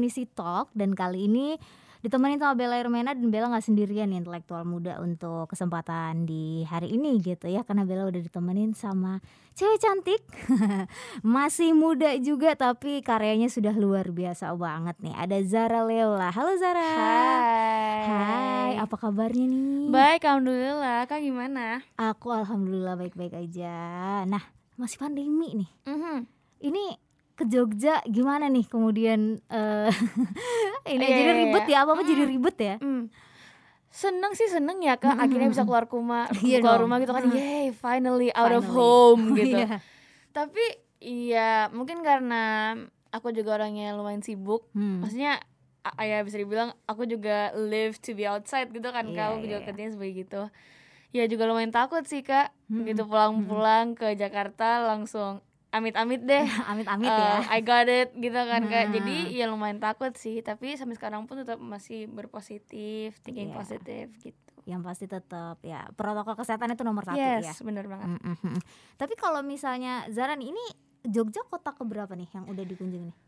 Unisi Talk dan kali ini ditemenin sama Bella Irmena dan Bella nggak sendirian nih intelektual muda untuk kesempatan di hari ini gitu ya karena Bella udah ditemenin sama cewek cantik masih muda juga tapi karyanya sudah luar biasa banget nih ada Zara Leola halo Zara Hai. Hai apa kabarnya nih Baik, alhamdulillah. Kak gimana? aku alhamdulillah baik-baik aja nah masih pandemi nih Mhm. ini ke Jogja gimana nih kemudian eh ini Iya, jadi iya, ribet iya. ya apa apa jadi ribet ya Hmm. Seneng sih seneng ya kak. Mm, Akhirnya mm, bisa mm. keluar rumah, Iya keluar dong. rumah gitu kan. Mm. Yay, finally out of Finally. home gitu. Iya. Tapi iya mungkin karena aku juga orangnya lumayan sibuk. Hmm. Maksudnya a- ya bisa dibilang aku juga live to be outside gitu kan Iya, kak. Aku iya, juga iya. kerjanya sebagai gitu. Ya juga lumayan takut sih kak. Mm, Gitu pulang-pulang ke Jakarta langsung amit-amit deh. amit-amit Eh, ya I got it gitu kan kak. Nah. jadi ya lumayan takut sih. Tapi sampai sekarang pun tetap masih berpositif thinking Iya. positif gitu. Yang pasti tetap ya protokol kesehatan itu nomor satu ya. yes bener banget. Mm, mm, mm. tapi kalau misalnya Zara nih, ini Jogja kota keberapa nih yang udah dikunjungi nih?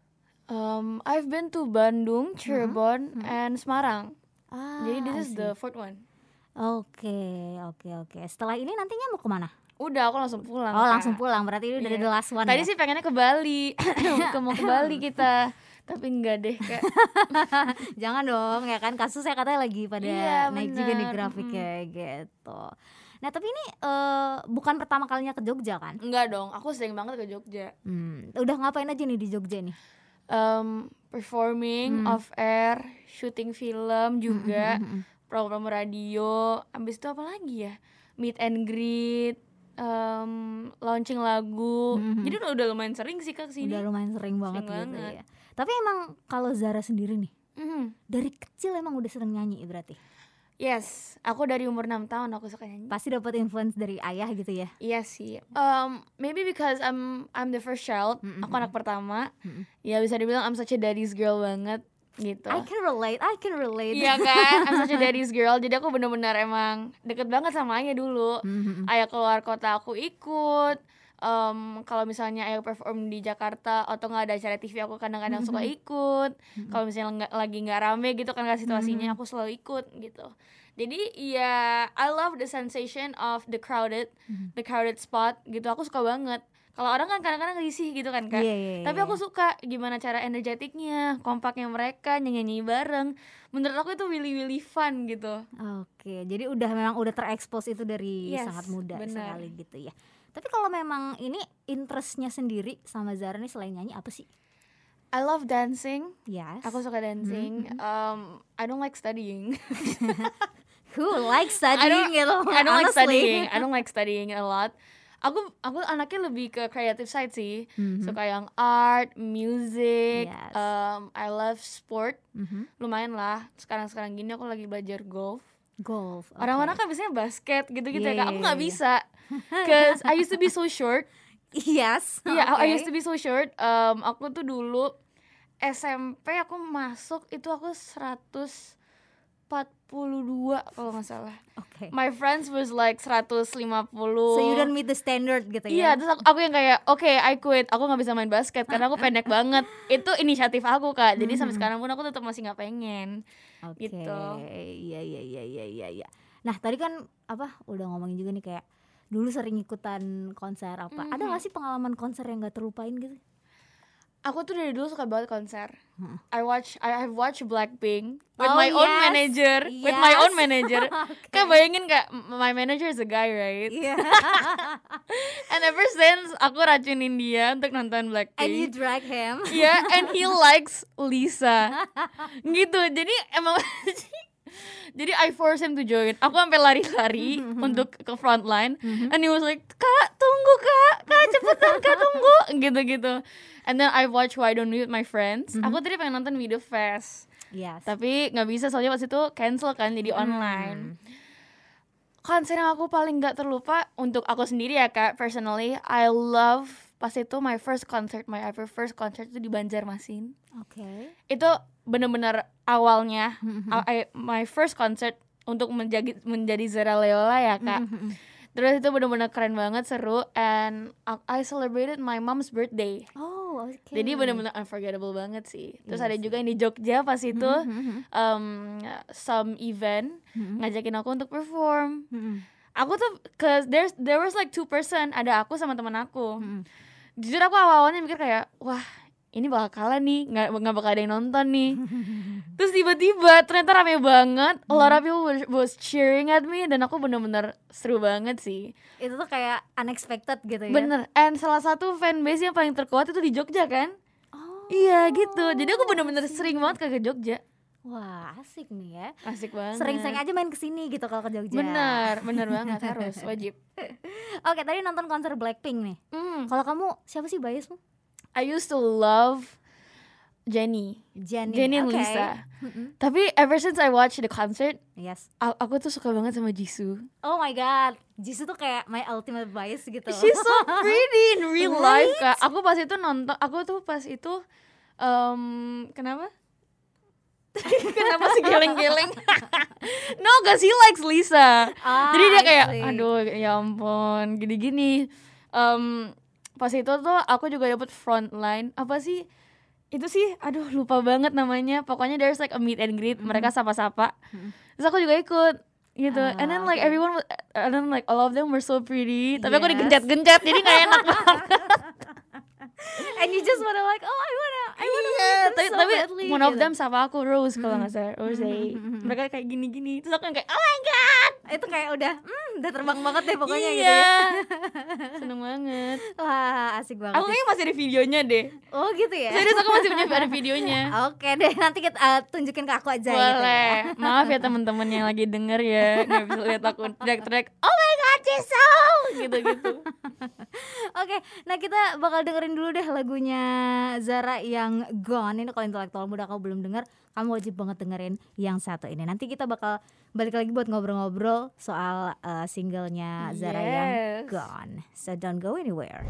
Um, I've been to Bandung Cirebon mhm. and Semarang. Ah, jadi this is the fourth one. Oke oke oke. Setelah ini nantinya mau ke mana udah aku langsung pulang oh Kak. langsung pulang berarti ini udah Iya. the last one tadi ya? sih pengennya ke Bali ke mau ke Bali kita tapi enggak deh kak Jangan dong ya kan kasusnya katanya lagi pada Iya, naik juga nih bener, grafiknya gitu. Nah tapi ini eh, bukan pertama kalinya ke Jogja kan? enggak dong aku sering banget ke Jogja Hmm, udah ngapain aja nih di Jogja nih? um, performing Hmm. off air syuting film juga Hmm, hmm, hmm. program radio abis itu apa lagi ya meet and greet um, launching lagu Mhm. jadi udah, udah lumayan sering sih kak ke sini Udah lumayan sering banget Sering gitu banget. ya. Tapi emang kalau Zara sendiri nih Mhm. dari kecil emang udah sering nyanyi berarti. yes aku dari umur 6 tahun aku suka nyanyi Pasti dapat influence dari ayah gitu ya. Iya sih. Um, maybe because I'm I'm the first child. Mm-mm. Aku anak pertama. Mm-mm. Ya bisa dibilang I'm such a daddy's girl banget gitu. I can relate, I can relate. Iya kan? I'm such a daddy's girl. Jadi aku bener-bener emang deket banget sama ayah dulu. Hmm, hmm, hmm. ayah keluar kota aku ikut Em, kalau misalnya ayah perform di Jakarta atau nggak ada acara TV aku kadang-kadang suka ikut kalau misalnya nggak lagi nggak rame gitu kan situasinya aku selalu ikut gitu jadi ya I love the sensation of the crowded Mhm. the crowded spot gitu aku suka banget kalau orang kan kadang-kadang risih gitu kan kak Iya, iya, tapi iya. aku suka gimana cara energetiknya kompaknya mereka nyanyi-nyanyi bareng menurut aku itu really really fun gitu Oke, jadi udah memang udah terekspos itu dari Yes, sangat muda benar. sekali gitu ya. Tapi kalau memang ini interestnya sendiri sama Zara nih selain nyanyi apa sih? I love dancing Yes. Aku suka dancing. Mhm. Um, I don't like studying. Who likes I studying don't, gitu? I don't like studying. I don't like studying a lot. Aku aku anaknya lebih ke creative side sih. Mhm. Suka yang art, music. Yes. Um, I love sport. Mhm. Lumayan lah. Sekarang-sekarang gini aku lagi belajar golf. Golf. oke. Orang-orang kan biasanya basket gitu-gitu Iya, ya. Kak. Aku iya, nggak iya. bisa. Cause I used to be so short. Yes. Iya, I oke. used to be so short. Um, aku tuh dulu SMP aku masuk itu aku 142 kalau nggak salah. Oke. My friends was like 150. So you don't meet the standard gitu Iya, ya? terus aku, aku yang kayak, oke, I quit. Aku nggak bisa main basket karena aku pendek banget. Itu inisiatif aku kak. Jadi sampai sekarang pun aku tetap masih nggak pengen. Oke. gitu. Iya iya iya iya iya iya. Nah, tadi kan apa udah ngomongin juga nih kayak dulu sering ikutan konser apa. Ada Mhm. gak sih pengalaman konser yang gak terlupain gitu? Aku tuh dari dulu suka banget konser. Heeh. I watch, I have watched Blackpink with Oh, my own yes. manager, with my own Yes. manager. Kan bayangin kak, m- my manager is a guy, right? Iya. And ever since aku racunin dia untuk nonton Blackpink. And you drag him. Iya, and he likes Lisa. gitu. Jadi emang jadi I force him to join. Aku sampai lari-lari untuk ke front line. And he was like, "Kak, tunggu, Kak. Kak, cepetan, Kak, tunggu." Gitu-gitu. And then I watch Why Don't We with my friends. Aku tadi pengen nonton Video Fest. Yes. Tapi nggak bisa soalnya pas itu cancel kan jadi online. Konser yang aku paling nggak terlupa untuk aku sendiri ya kak, personally, I love pas itu my first concert, my ever first concert itu di Banjarmasin. Oke. Itu bener-bener awalnya, Mhm. I- my first concert untuk menjadi menjadi Zara Leola ya kak. Mhm. Terus itu bener-bener keren banget, seru, and I celebrated my mom's birthday. Oh, oke. Jadi bener-bener unforgettable banget sih. Terus Iya ada juga yang di Jogja pas itu Mhm, mhm, um, some event ngajakin aku untuk perform. Aku tuh cause there's there was like two person, ada aku sama teman aku. Jujur aku awal-awalnya mikir kayak, wah ini bakal kalah nih, nggak nggak bakal ada yang nonton nih. Terus tiba-tiba ternyata rame banget, a lot of people was, was cheering at me dan aku bener-bener seru banget sih. Itu tuh kayak unexpected gitu ya. Bener, and salah satu fanbase yang paling terkuat itu di Jogja kan? Oh. Iya gitu, jadi aku bener-bener sering banget ke Jogja. Wah, asik nih ya. Asik banget. Sering-sering aja main ke sini gitu kalau ke Jogja. Bener, bener banget harus wajib. Oke, tadi nonton konser Blackpink nih. Hmm, Kalau kamu siapa sih biasmu? I used to love Jennie, Jennie. Jennie and oke. Lisa. Mm-mm. Tapi ever since I watched the concert, Yes. aku tuh suka banget sama Jisoo. Oh my god, Jisoo tuh kayak my ultimate bias gitu. She's so pretty in real Right? life kak. Aku pas itu nonton, aku tuh pas itu, um, kenapa? kenapa sih geleng-geleng? no, cause he likes Lisa. Ah, Jadi dia kayak, aduh ya ampun, gini-gini. Um, pas itu tuh aku juga dapet frontline. Apa sih? Itu sih, aduh lupa banget namanya. Pokoknya there's like a meet and greet, mereka sapa-sapa. Mm. Terus aku juga ikut gitu. and then like everyone, and then like all of them were so pretty. Tapi aku digencet-gencet, jadi gak enak banget. And you just wanna like, oh I wanna, I wanna Iya, meet them tapi, so tapi badly, one of gitu. them sama aku Rose kalau nggak salah Rose. Mhm, mhm, mhm. Mereka kayak gini-gini. Terus aku yang kayak oh my god. itu kayak udah, hmm, udah terbang banget deh pokoknya iya. gitu ya. Seneng banget. Wah, asik banget. Aku kayaknya masih ada videonya deh. Oh gitu ya. Serius aku masih punya ada videonya. Oke deh, nanti kita uh, tunjukin ke aku aja gitu ya. Boleh. Maaf ya teman-teman yang lagi denger ya, nggak bisa lihat aku teriak-teriak. Oh my god, Jisoo! Gitu-gitu. Oke, nah kita bakal dengerin dulu deh lagunya Zara yang Gone. Ini kalau intelektual muda kamu belum denger, kamu wajib banget dengerin yang satu ini. Nanti kita bakal balik lagi buat ngobrol-ngobrol soal uh, singlenya Zara yang Yes. Gone. So don't go anywhere.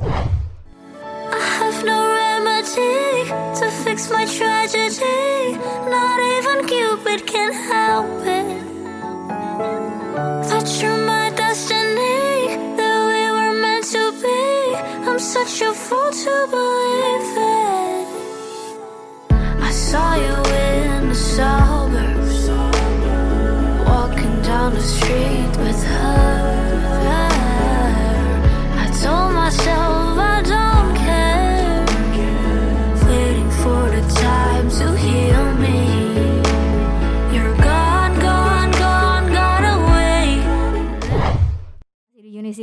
have no remedy to fix my tragedy. Not even Cupid can help it. Such a fool to believe it. I saw you in the suburbs, walking down the street with her.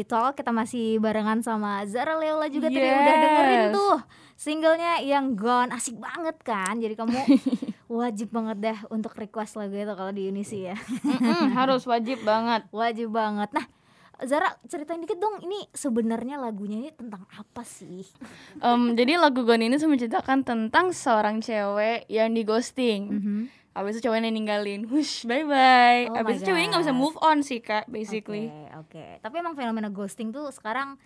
Talk kita masih barengan sama Zara Leola juga tadi Yes. udah dengerin tuh singlenya yang Gone asik banget kan jadi kamu wajib banget deh untuk request lagu itu kalau di Unisi ya Mm-mm, harus wajib banget. wajib banget nah Zara ceritain dikit dong ini sebenarnya lagunya ini tentang apa sih Em, jadi lagu Gone ini menceritakan tentang seorang cewek yang di ghosting. Mhm. Habis itu ceweknya ninggalin, hush, bye bye. Oh Habis my itu ceweknya nggak bisa move on sih kak, basically. Oke, oke. Tapi emang fenomena ghosting tuh sekarang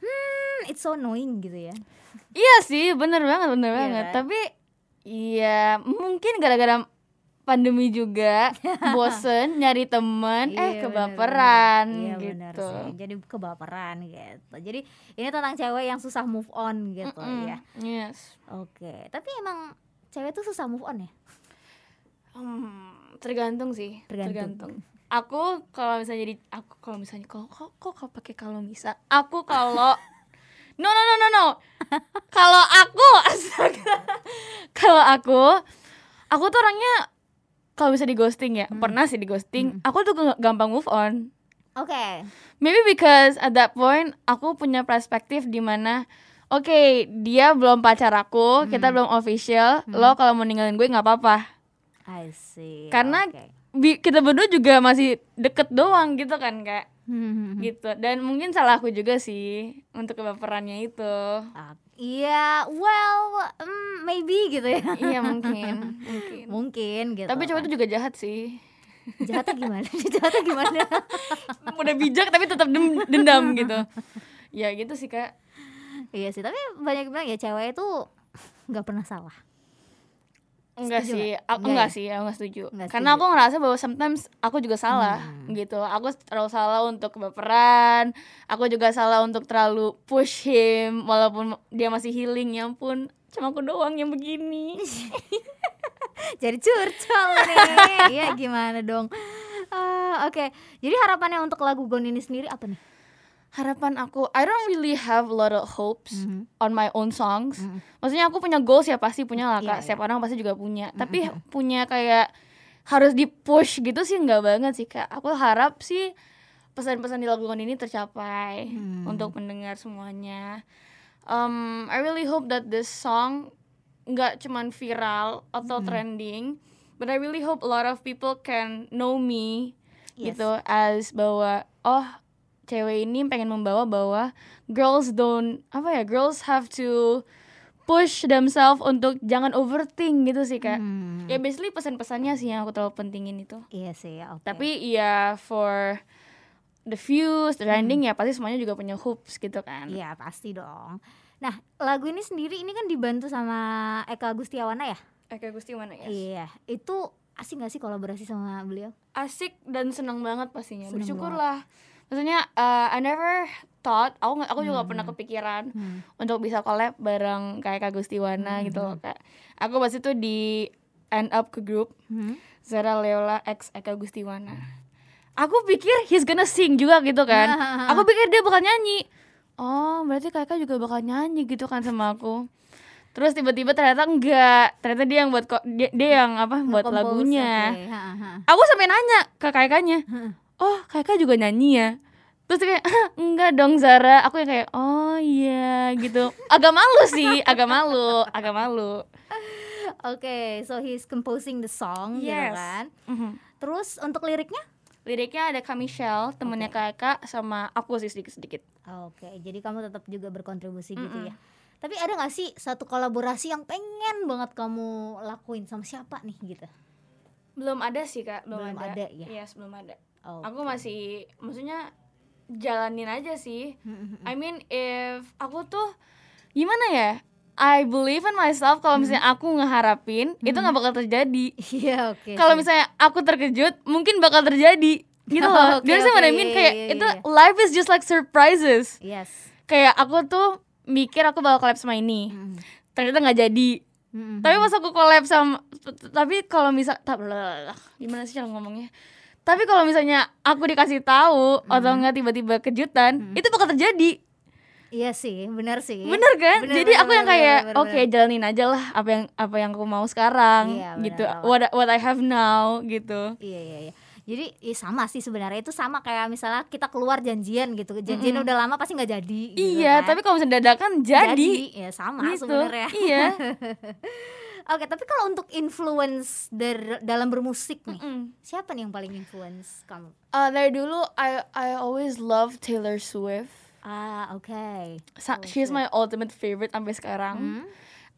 hmm it's so annoying gitu ya. Iya sih, bener banget, bener Iya banget. kan? Tapi iya mungkin gara-gara pandemi juga bosen nyari teman, eh Iya, kebaperan bener-bener. Iya, bener gitu. sih. Jadi kebaperan gitu. Jadi ini tentang cewek yang susah move on gitu Mm-mm, ya. Yes. Oke, tapi emang cewek tuh susah move on ya? Hmm, tergantung sih, Tergantung. tergantung. Aku kalau misalnya jadi aku kalau misalnya kalau kok kok kok pakai kalau bisa. Aku kalau No no no no no. kalau aku kalau aku aku tuh orangnya kalau bisa di ghosting ya, pernah sih di ghosting. Aku tuh gampang move on. Oke. Maybe because at that point aku punya perspektif di mana Oke, dia belum pacar aku, kita belum official. Lo kalau mau ninggalin gue nggak apa-apa. I see. Karena bi- kita berdua juga masih deket doang gitu kan kak Hmm, gitu dan mungkin salah aku juga sih untuk kebaperannya itu ah, Iya, well, mm, maybe gitu ya. iya mungkin mungkin Mungkin gitu. tapi cowok kan. itu juga jahat sih jahatnya gimana? jahatnya gimana? udah bijak tapi tetap dendam gitu ya gitu sih kak iya sih, tapi banyak bilang ya cewek itu nggak pernah salah. Enggak Setuju sih, Enggak enggak ya? sih, aku enggak setuju. Karena setuju. aku ngerasa bahwa sometimes aku juga salah Hmm. gitu. Aku terlalu salah untuk kebaperan. Aku juga salah untuk terlalu push him walaupun dia masih healing. Ya ampun, cuma aku doang yang begini. Jadi curcol nih. Iya gimana dong? Ah, Oke, jadi harapannya untuk lagu Gone ini sendiri apa nih? Harapan aku, I don't really have a lot of hopes Mhm. on my own songs. Mhm. Maksudnya aku punya goals ya pasti punya lah Iya, kak. iya. Setiap orang pasti juga punya. Tapi punya kayak harus di push gitu sih nggak banget sih kak. Aku harap sih pesan-pesan di lagu ini tercapai Hmm. untuk pendengar semuanya. Um, I really hope that this song nggak cuman viral atau Hmm. trending, but I really hope a lot of people can know me Yes. gitu as bahwa oh cewek ini pengen membawa bahwa girls don't apa ya girls have to push themselves untuk jangan overthink gitu sih kak Hmm. ya basically pesan-pesannya sih yang aku terlalu pentingin itu Iya sih, oke. tapi ya for the views the trending ya pasti semuanya juga punya hopes gitu kan Iya pasti dong. Nah lagu ini sendiri ini kan dibantu sama Eka Gustiawana ya? Eka Gusti mana ya Iya. Itu asik gak sih kolaborasi sama beliau? asik dan seneng banget pastinya Seneng bersyukur lah maksudnya uh, I never thought aku aku juga pernah kepikiran Hmm. untuk bisa collab bareng kayak Kak Gustiwana gitu loh kak. Aku pas itu di end up ke grup Hmm. Zara Leola X Eka Gustiwana aku pikir he's gonna sing juga gitu kan. Aku pikir dia bakal nyanyi. Oh berarti kakak juga bakal nyanyi gitu kan sama aku. Terus tiba-tiba ternyata enggak ternyata dia yang buat kok dia, dia yang apa buat lagunya. oke. Ha, ha. aku sampai nanya ke kakaknya oh kakak juga nyanyi ya terus kayak "Hah, enggak dong Zara aku yang kayak oh iya gitu agak malu sih agak malu agak malu Oke, so he's composing the song gitu Yes. kan. Mhm. Terus untuk liriknya? liriknya ada Kak Michelle temennya kakak sama aku sih sedikit sedikit Oke, jadi kamu tetap juga berkontribusi gitu ya. Tapi ada gak sih satu kolaborasi yang pengen banget kamu lakuin sama siapa nih gitu? belum ada sih kak belum, Belum ada ya? Yes, belum ada Oh. aku masih maksudnya jalanin aja sih Hmm, I mean if aku tuh gimana ya I believe in myself kalau misalnya aku ngeharapin itu nggak bakal terjadi Iya, oke. kalau sih. misalnya aku terkejut mungkin bakal terjadi gitu loh Oke, Dia oke, what I mean iya, kayak iya, itu iya. life is just like surprises Yes. kayak aku tuh mikir aku bakal collab sama ini Mm. ternyata nggak jadi Mm-mm. tapi pas aku collab sama tapi kalau misal gimana sih cara ngomongnya tapi kalau misalnya aku dikasih tahu atau enggak tiba-tiba kejutan itu bakal terjadi Iya sih, benar sih. bener kan Bener, jadi bener, aku yang bener, kayak bener, oke bener. jalanin aja lah apa yang apa yang aku mau sekarang Iya, bener gitu banget. what what I have now gitu Iya iya iya. Jadi ya sama sih sebenarnya itu sama kayak misalnya kita keluar janjian gitu. Janjian udah lama pasti nggak jadi. gitu iya kan. tapi kalau misalnya dadakan jadi, ya sama gitu sebenarnya. iya Oke, tapi kalau untuk influence dar- dalam bermusik nih, Mm. siapa nih yang paling influence kamu? Uh, dari dulu I I always love Taylor Swift Ah, oke. Sa- she's my ultimate favorite sampai sekarang Hmm?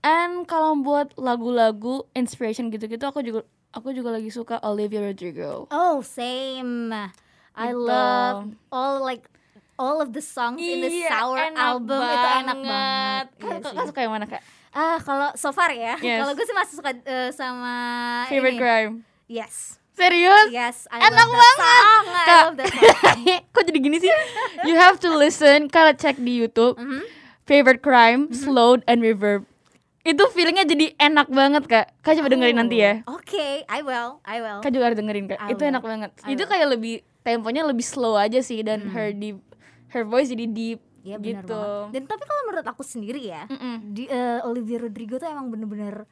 And kalau buat lagu-lagu inspiration gitu-gitu aku juga aku juga lagi suka Olivia Rodrigo. Oh, same. I Gitu. love all like all of the songs in the Iya, Sour album itu enak banget. Kak, Iya suka yang mana kak? Ah, kalau so far ya. Yes. Kalau gue sih masih suka eh, sama Favorite ini. crime. Yes. Serius? Yes, I Enak love that banget. song. I Kak. love that song. Kok jadi gini sih? You have to listen. Kalian cek di YouTube. Mhm. Favorite crime, slowed and reverb. Itu feelingnya jadi enak banget kak. Kak coba dengerin nanti ya. Oke, I will. I will. Kak juga harus dengerin kak. I Itu will. enak banget. I Itu will. kayak lebih temponya lebih slow aja sih dan her deep, her voice jadi deep Iya benar gitu. banget. Dan tapi kalau menurut aku sendiri ya, Mm-mm. di eh, Olivia Rodrigo tuh emang bener-bener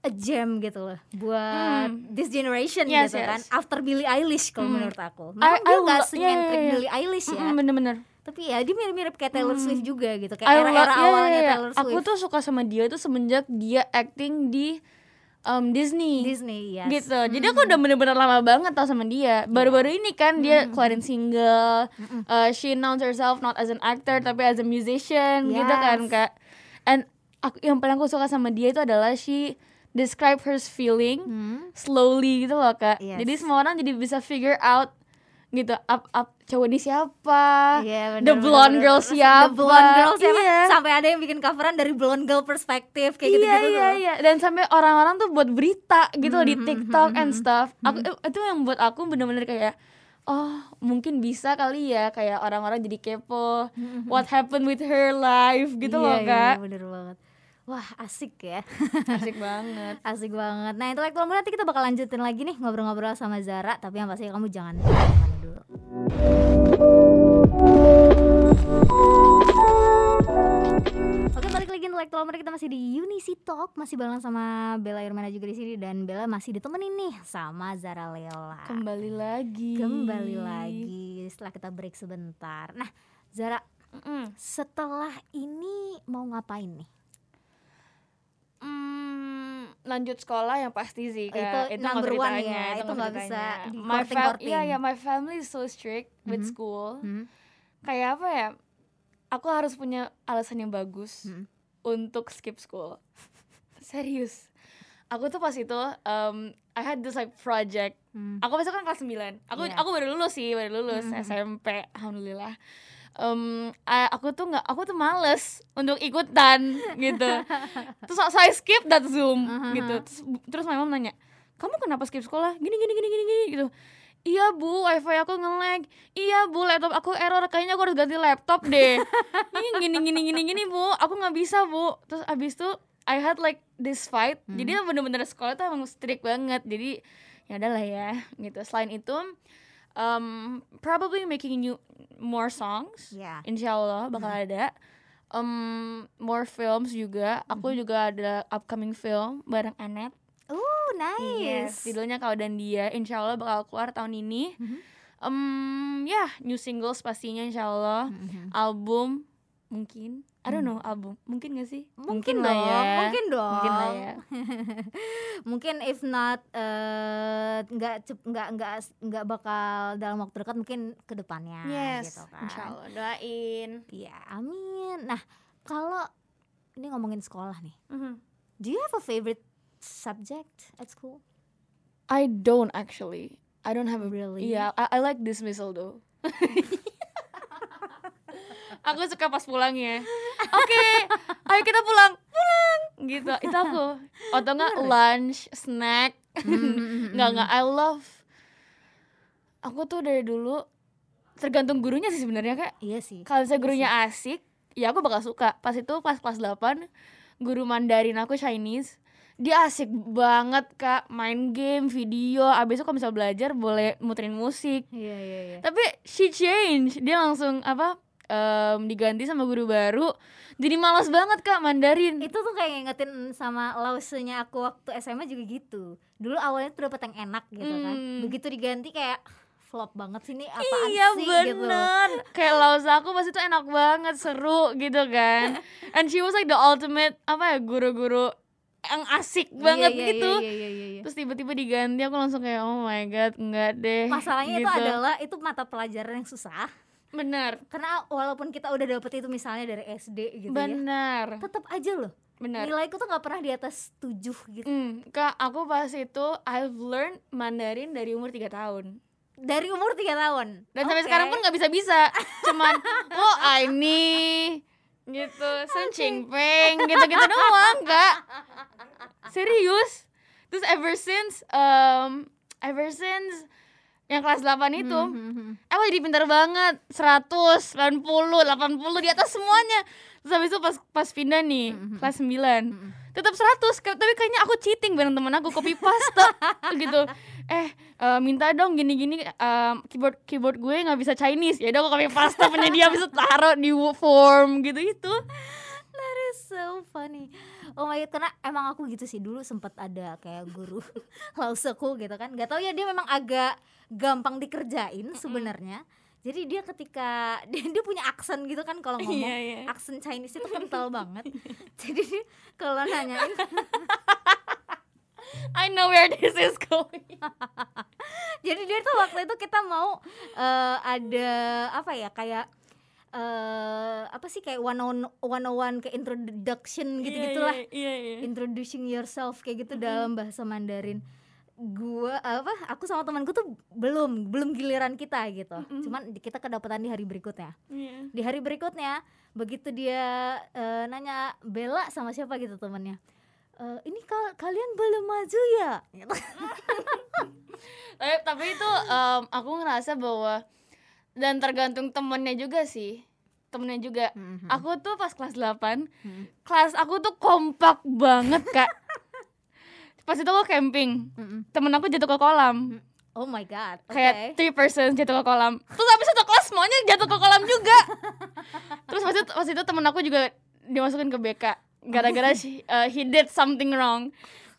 a gem gitu loh buat this generation. Yes, gitu kan. yes. After Billie Eilish kalau menurut I- aku. Memang I dia nggak senyentrik yeah, yeah, yeah. Billie Eilish ya. Mm, Bener-bener. Tapi ya dia mirip-mirip kayak Taylor Swift juga gitu. Kayak era-era awalnya iya, iya. Taylor Swift. Aku tuh suka sama dia tuh semenjak dia acting di um, Disney. Disney ya. Gitu. Jadi aku udah bener-bener lama banget tau sama dia. Baru-baru ini kan dia keluarin single. Uh, she announced herself not as an actor tapi as a musician gitu kan Yes. kak. And aku yang paling aku suka sama dia itu adalah she describe her feeling Hmm. slowly gitu loh kak. Yes. Jadi semua orang jadi bisa figure out gitu up up cowok ini siapa Iya, the blonde bener, girl bener. siapa The blonde girl siapa? Iya. Sampai ada yang bikin coveran dari blonde girl perspektif kayak iya gitu-gitu iya tuh. iya dan sampai orang-orang tuh buat berita gitu loh di Mhm, TikTok mhm, and mhm. stuff aku itu yang buat aku bener-bener kayak oh mungkin bisa kali ya kayak orang-orang jadi kepo what happened with her life gitu Iya, loh kak iya, bener banget. Wah asik ya asik banget Asik banget Nah intelektual muda nanti kita bakal lanjutin lagi nih Ngobrol-ngobrol sama Zara Tapi yang pasti kamu jangan dulu. Oke balik lagi intelektual muda kita masih di Unisi Talk. Masih bareng sama Bella Irmana juga di sini. Dan Bella masih ditemenin nih sama Zara Leola kembali lagi. Kembali lagi. Setelah kita break sebentar. Nah Zara Mm-mm. setelah ini mau ngapain nih? Hmm, lanjut sekolah yang pasti sih kak. itu nggak number one ya, itu nggak nggak bisa My fam- courting-courting. iya, iya, my family is so strict with Mhm. school. Hmm? Kayak apa ya? Aku harus punya alasan yang bagus Hmm. untuk skip school. Serius. Aku tuh pas itu um, I had this like project. Hmm. Aku besok kan kelas 9. Aku Iya. aku baru lulus sih, baru lulus Mhm. SMP, alhamdulillah. A- aku tuh nggak aku tuh males untuk ikutan gitu. Terus so, so I skip that zoom Aha. gitu. Terus terus my mom nanya kamu kenapa skip sekolah? Gini gini gini gini gini gitu. Iya bu wifi aku nge-lag. Iya bu laptop aku error kayaknya aku harus ganti laptop deh. Ini gini gini gini gini bu aku nggak bisa bu. Terus abis itu I had like this fight. Jadi bener-bener sekolah tuh emang strict banget. Jadi ya adalah ya gitu. Selain itu um, probably making new more songs Ya. Insya Allah bakal ada um, more films juga aku juga ada upcoming film bareng Anet Oh, nice. judulnya Kau dan Dia Insya Allah bakal keluar tahun ini Mhm. um, ya new singles pastinya Insya Allah Mhm. album mungkin I don't know album mungkin gak sih Mungkin, lah dong, ya mungkin dong. mungkin lah ya mungkin if not eh, nggak cep- nggak nggak nggak bakal dalam waktu dekat mungkin ke depannya gitu kan. Insya Allah doain Iya, amin. Nah, kalau ini ngomongin sekolah nih. Mhm. Do you have a favorite subject at school? I don't actually I don't have a Really? Iya, I, I like dismissal though. aku suka pas pulangnya. Oke, ayo kita pulang, pulang, gitu. Itu aku. Atau enggak lunch, snack. Enggak enggak. I love. Aku tuh dari dulu tergantung gurunya sih sebenarnya kak. Iya sih. Kalau misalnya gurunya asik, ya aku bakal suka. Pas itu pas kelas 8 guru Mandarin aku Chinese. Dia asik banget kak, main game, video. Abis itu kalau misal belajar boleh muterin musik. Iya iya iya. Tapi she change, dia langsung apa? Em, diganti sama guru baru. Jadi malas banget kak Mandarin. Itu tuh kayak ngingetin sama lausenya aku waktu SMA juga gitu. Dulu awalnya tuh dapet yang enak gitu kan. Hmm. Begitu diganti kayak flop banget sih ini apaan Iya sih gitu. bener Kayak laus aku pas itu enak banget Seru gitu kan And she was like the ultimate Apa ya Guru-guru Yang asik banget Iya, iya, gitu Iya, iya, iya, iya. Terus tiba-tiba diganti Aku langsung kayak Oh my god Enggak deh Masalahnya itu gitu. adalah itu mata pelajaran yang susah. Bener Karena walaupun kita udah dapet itu misalnya dari SD gitu ya. Bener Tetap aja loh. Bener Nilaiku tuh nggak pernah di atas 7 gitu. Hmm, Kak aku pas itu I've learned Mandarin dari umur 3 tahun Dari umur 3 tahun. Dan sampai Oke. sekarang pun nggak bisa-bisa Cuman Oh ini Gitu Sun Ching Peng Gitu-gitu doang kak Serius Terus ever since um, Ever since Yang kelas 8 itu. Hmm, hmm, hmm. Aku jadi pintar banget. 100, 90, 80 Di atas semuanya. Terus habis itu pas, pas pindah nih Mhm. Kelas 9 tetap 100 Ka- tapi kayaknya aku cheating bareng temen aku copy paste gitu eh eh, minta dong gini-gini em, keyboard keyboard gue nggak bisa Chinese. Ya udah aku copy paste penyedia itu taruh di form gitu itu That is so funny. Oh my god, karena emang aku gitu sih dulu sempet ada kayak guru lauseku gitu kan. Gak tau ya dia memang agak gampang dikerjain sebenarnya. Jadi dia ketika dia, dia punya aksen gitu kan kalau ngomong Iya, iya. aksen Chinese itu kental banget. Jadi dia kalau nanyain I know where this is going jadi dia tuh waktu itu kita mau eh, ada apa ya kayak eh apa sih kayak one on one on one kayak introduction gitu gitulah. iya iya, iya. introducing yourself kayak gitu dalam bahasa Mandarin. Gua apa aku sama temanku tuh belum belum giliran kita gitu. Cuman di- kita kedapatan di hari berikutnya. Iya. di hari berikutnya begitu dia eh, nanya Bella sama siapa gitu temennya "Eh, ini kal- kalian belum maju ya? Tapi tapi itu em, aku ngerasa bahwa dan tergantung temennya juga sih. Temennya juga. Mhm. aku tuh pas kelas 8 Mhm. kelas aku tuh kompak banget kak. Pas itu aku camping. Mm-mm. temen aku jatuh ke kolam. Oh my god oke kayak three person jatuh ke kolam. Terus habis satu kelas semuanya jatuh ke kolam juga. Terus pas itu pas itu temen aku juga dimasukin ke BK gara-gara uh, he did something wrong.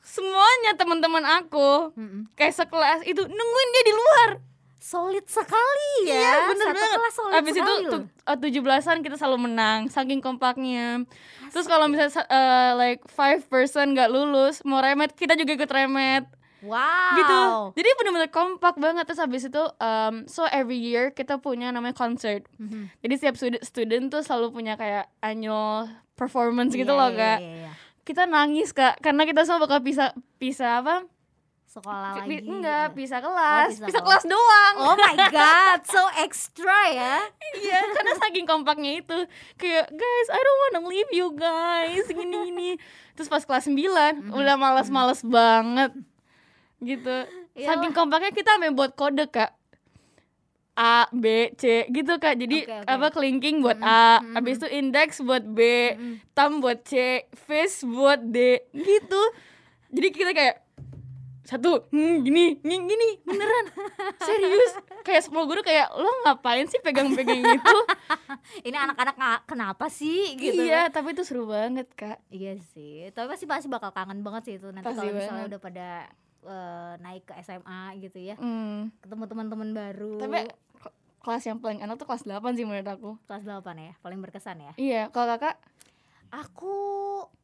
Semuanya teman-teman aku Mm-mm. kayak sekelas itu nungguin dia di luar solid sekali ya. Iya bener Satu banget. kelas solid Abis itu sekali loh. tu- uh, 17-an kita selalu menang Saking kompaknya. Terus kalau misalnya sa- uh, like five person gak lulus Mau remet kita juga ikut remet. Wow. Gitu. Jadi bener-bener kompak banget. Terus habis itu um, So every year kita punya namanya concert. Mhm. Jadi setiap student, student tuh selalu punya kayak annual performance gitu Iya, loh iya, kak. iya, iya. Kita nangis kak. Karena kita semua bakal pisah Pisah apa? Sekolah lagi. enggak, gitu. pisah kelas. pisah Pisah kelas. kelas doang. Oh my god so extra ya. Iya, karena saking kompaknya itu. Kayak, guys, I don't wanna leave you guys. Gini, gini. Terus pas kelas 9 Udah males-males banget. Gitu. Iya. Saking kompaknya kita sampai buat kode, Kak. A, B, C gitu Kak. Jadi Oke, oke. apa kelingking buat A mm, Habis itu index buat B Mm. Thumb buat C Face buat D Gitu. Jadi kita kayak satu hmm, gini gini gini beneran. Serius? Kayak semua guru kayak lo ngapain sih pegang-pegang itu ini anak-anak kenapa sih? Gitu iya tapi itu seru banget kak. Iya sih, tapi pasti pasti bakal kangen banget sih itu nanti kalau misalnya banget. udah pada eh, naik ke SMA gitu ya, hmm. ketemu teman-teman baru. tapi kelas yang paling enak tuh kelas 8 sih menurut aku. Kelas 8 ya, paling berkesan ya. iya kalau kakak? Aku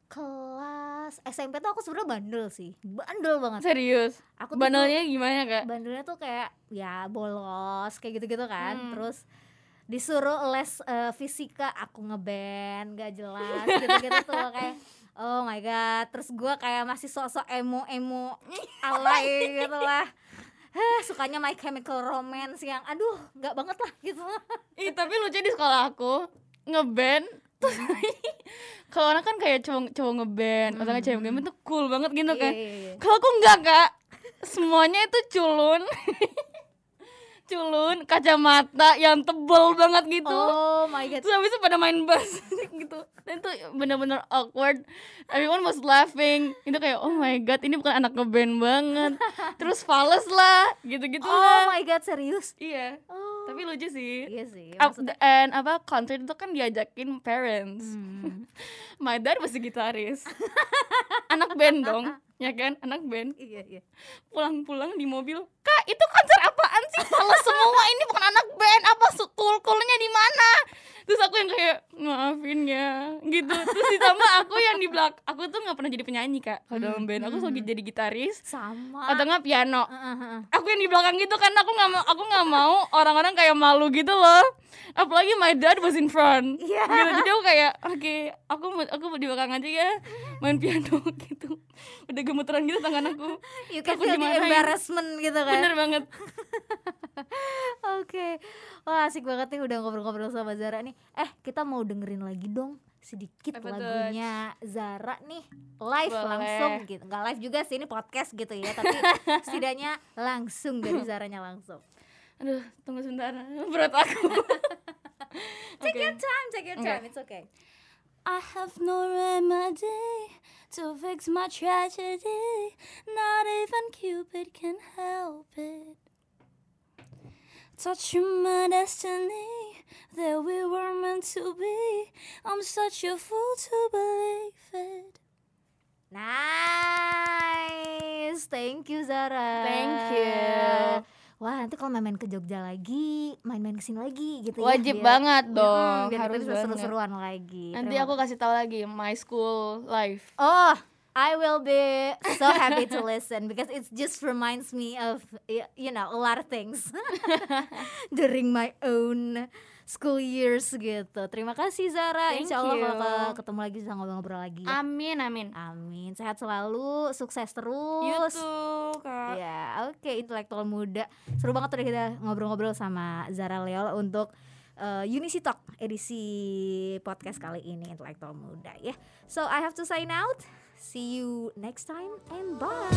kelas SMP tuh aku sebenarnya bandel sih, bandel banget. serius? Aku tuh bandelnya gimana kak? Bandelnya tuh kayak ya bolos kayak gitu-gitu kan, Hmm. terus disuruh les eh, fisika aku ngeband gak jelas gitu-gitu tuh kayak oh my god. Terus gua kayak masih sosok emo emo alay gitu lah Hah, sukanya My Chemical Romance yang aduh nggak banget lah gitu. Ih, tapi lucu di sekolah aku ngeband terus kalau orang kan kayak cowok cowok ngeband atau nggak cewek ngeband tuh cool banget gitu kan. Iya, iya, iya. kalau aku enggak kak. Semuanya itu culun culun kacamata yang tebel banget gitu. Oh my god. Terus habis itu pada main bass gitu. Dan itu bener-bener awkward. Everyone was laughing. Itu kayak oh my god ini bukan anak ngeband banget. Terus fals lah gitu-gitu oh lah. my god serius? Iya. Oh. Tapi lucu sih. Iya sih maksudnya and apa concert itu kan diajakin parents. Hmm. my dad masih gitaris. Anak band dong ya kan? Anak band. Iya iya. Pulang-pulang di mobil kak itu konser apaan sih? Salah semua ini bukan anak band apa? Coolnya di mana? Terus aku yang kayak maafin ya gitu. Terus ditambah aku yang di belak aku tuh nggak pernah jadi penyanyi kak kalau dalam band. Aku selalu jadi gitaris. Sama. Atau nggak piano. Aku yang di belakang gitu kan aku nggak mau aku nggak mau orang-orang kayak malu gitu loh. Apalagi my dad was in front. Iya. gitu jadi aku kayak oke aku mau- aku mau di belakang aja ya main piano gitu. Udah gemeteran gitu tangan aku. You can Aku feel the embarrassment gitu kan? Bener banget. Oke, wah asik banget nih udah ngobrol-ngobrol sama Zara nih. Eh kita mau dengerin lagi dong sedikit Apa tuh? lagunya Zara nih live Boleh. langsung gitu. Nggak live juga sih ini podcast gitu ya, tapi setidaknya langsung dari Zaranya langsung. aduh tunggu sebentar berat aku Take Oke. your time, take your time, it's okay. I have no remedy to fix my tragedy. Not even Cupid can help it. Touching my destiny that we were meant to be. I'm such a fool to believe it. Nice, thank you Zara. Thank you. Wah nanti kalau main-main ke Jogja lagi, main-main ke sini lagi gitu Wajib ya. biar- banget dong, biar harus seru-seruan lagi. nanti Terima aku kasih tahu lagi my school life Oh, I will be so happy to listen because it just reminds me of you know a lot of things during my own school years gitu. Terima kasih Zara. Thank Insya Allah you. kalau ke- ketemu lagi bisa ngobrol-ngobrol lagi. ya. Amin amin. Amin. Sehat selalu, sukses terus. YouTube kak. Ya, oke intelektual muda. Seru banget tadi kita ngobrol-ngobrol sama Zara Leola untuk uh, Unisi Talk edisi podcast kali ini intelektual muda ya. So I have to sign out. See you next time and bye.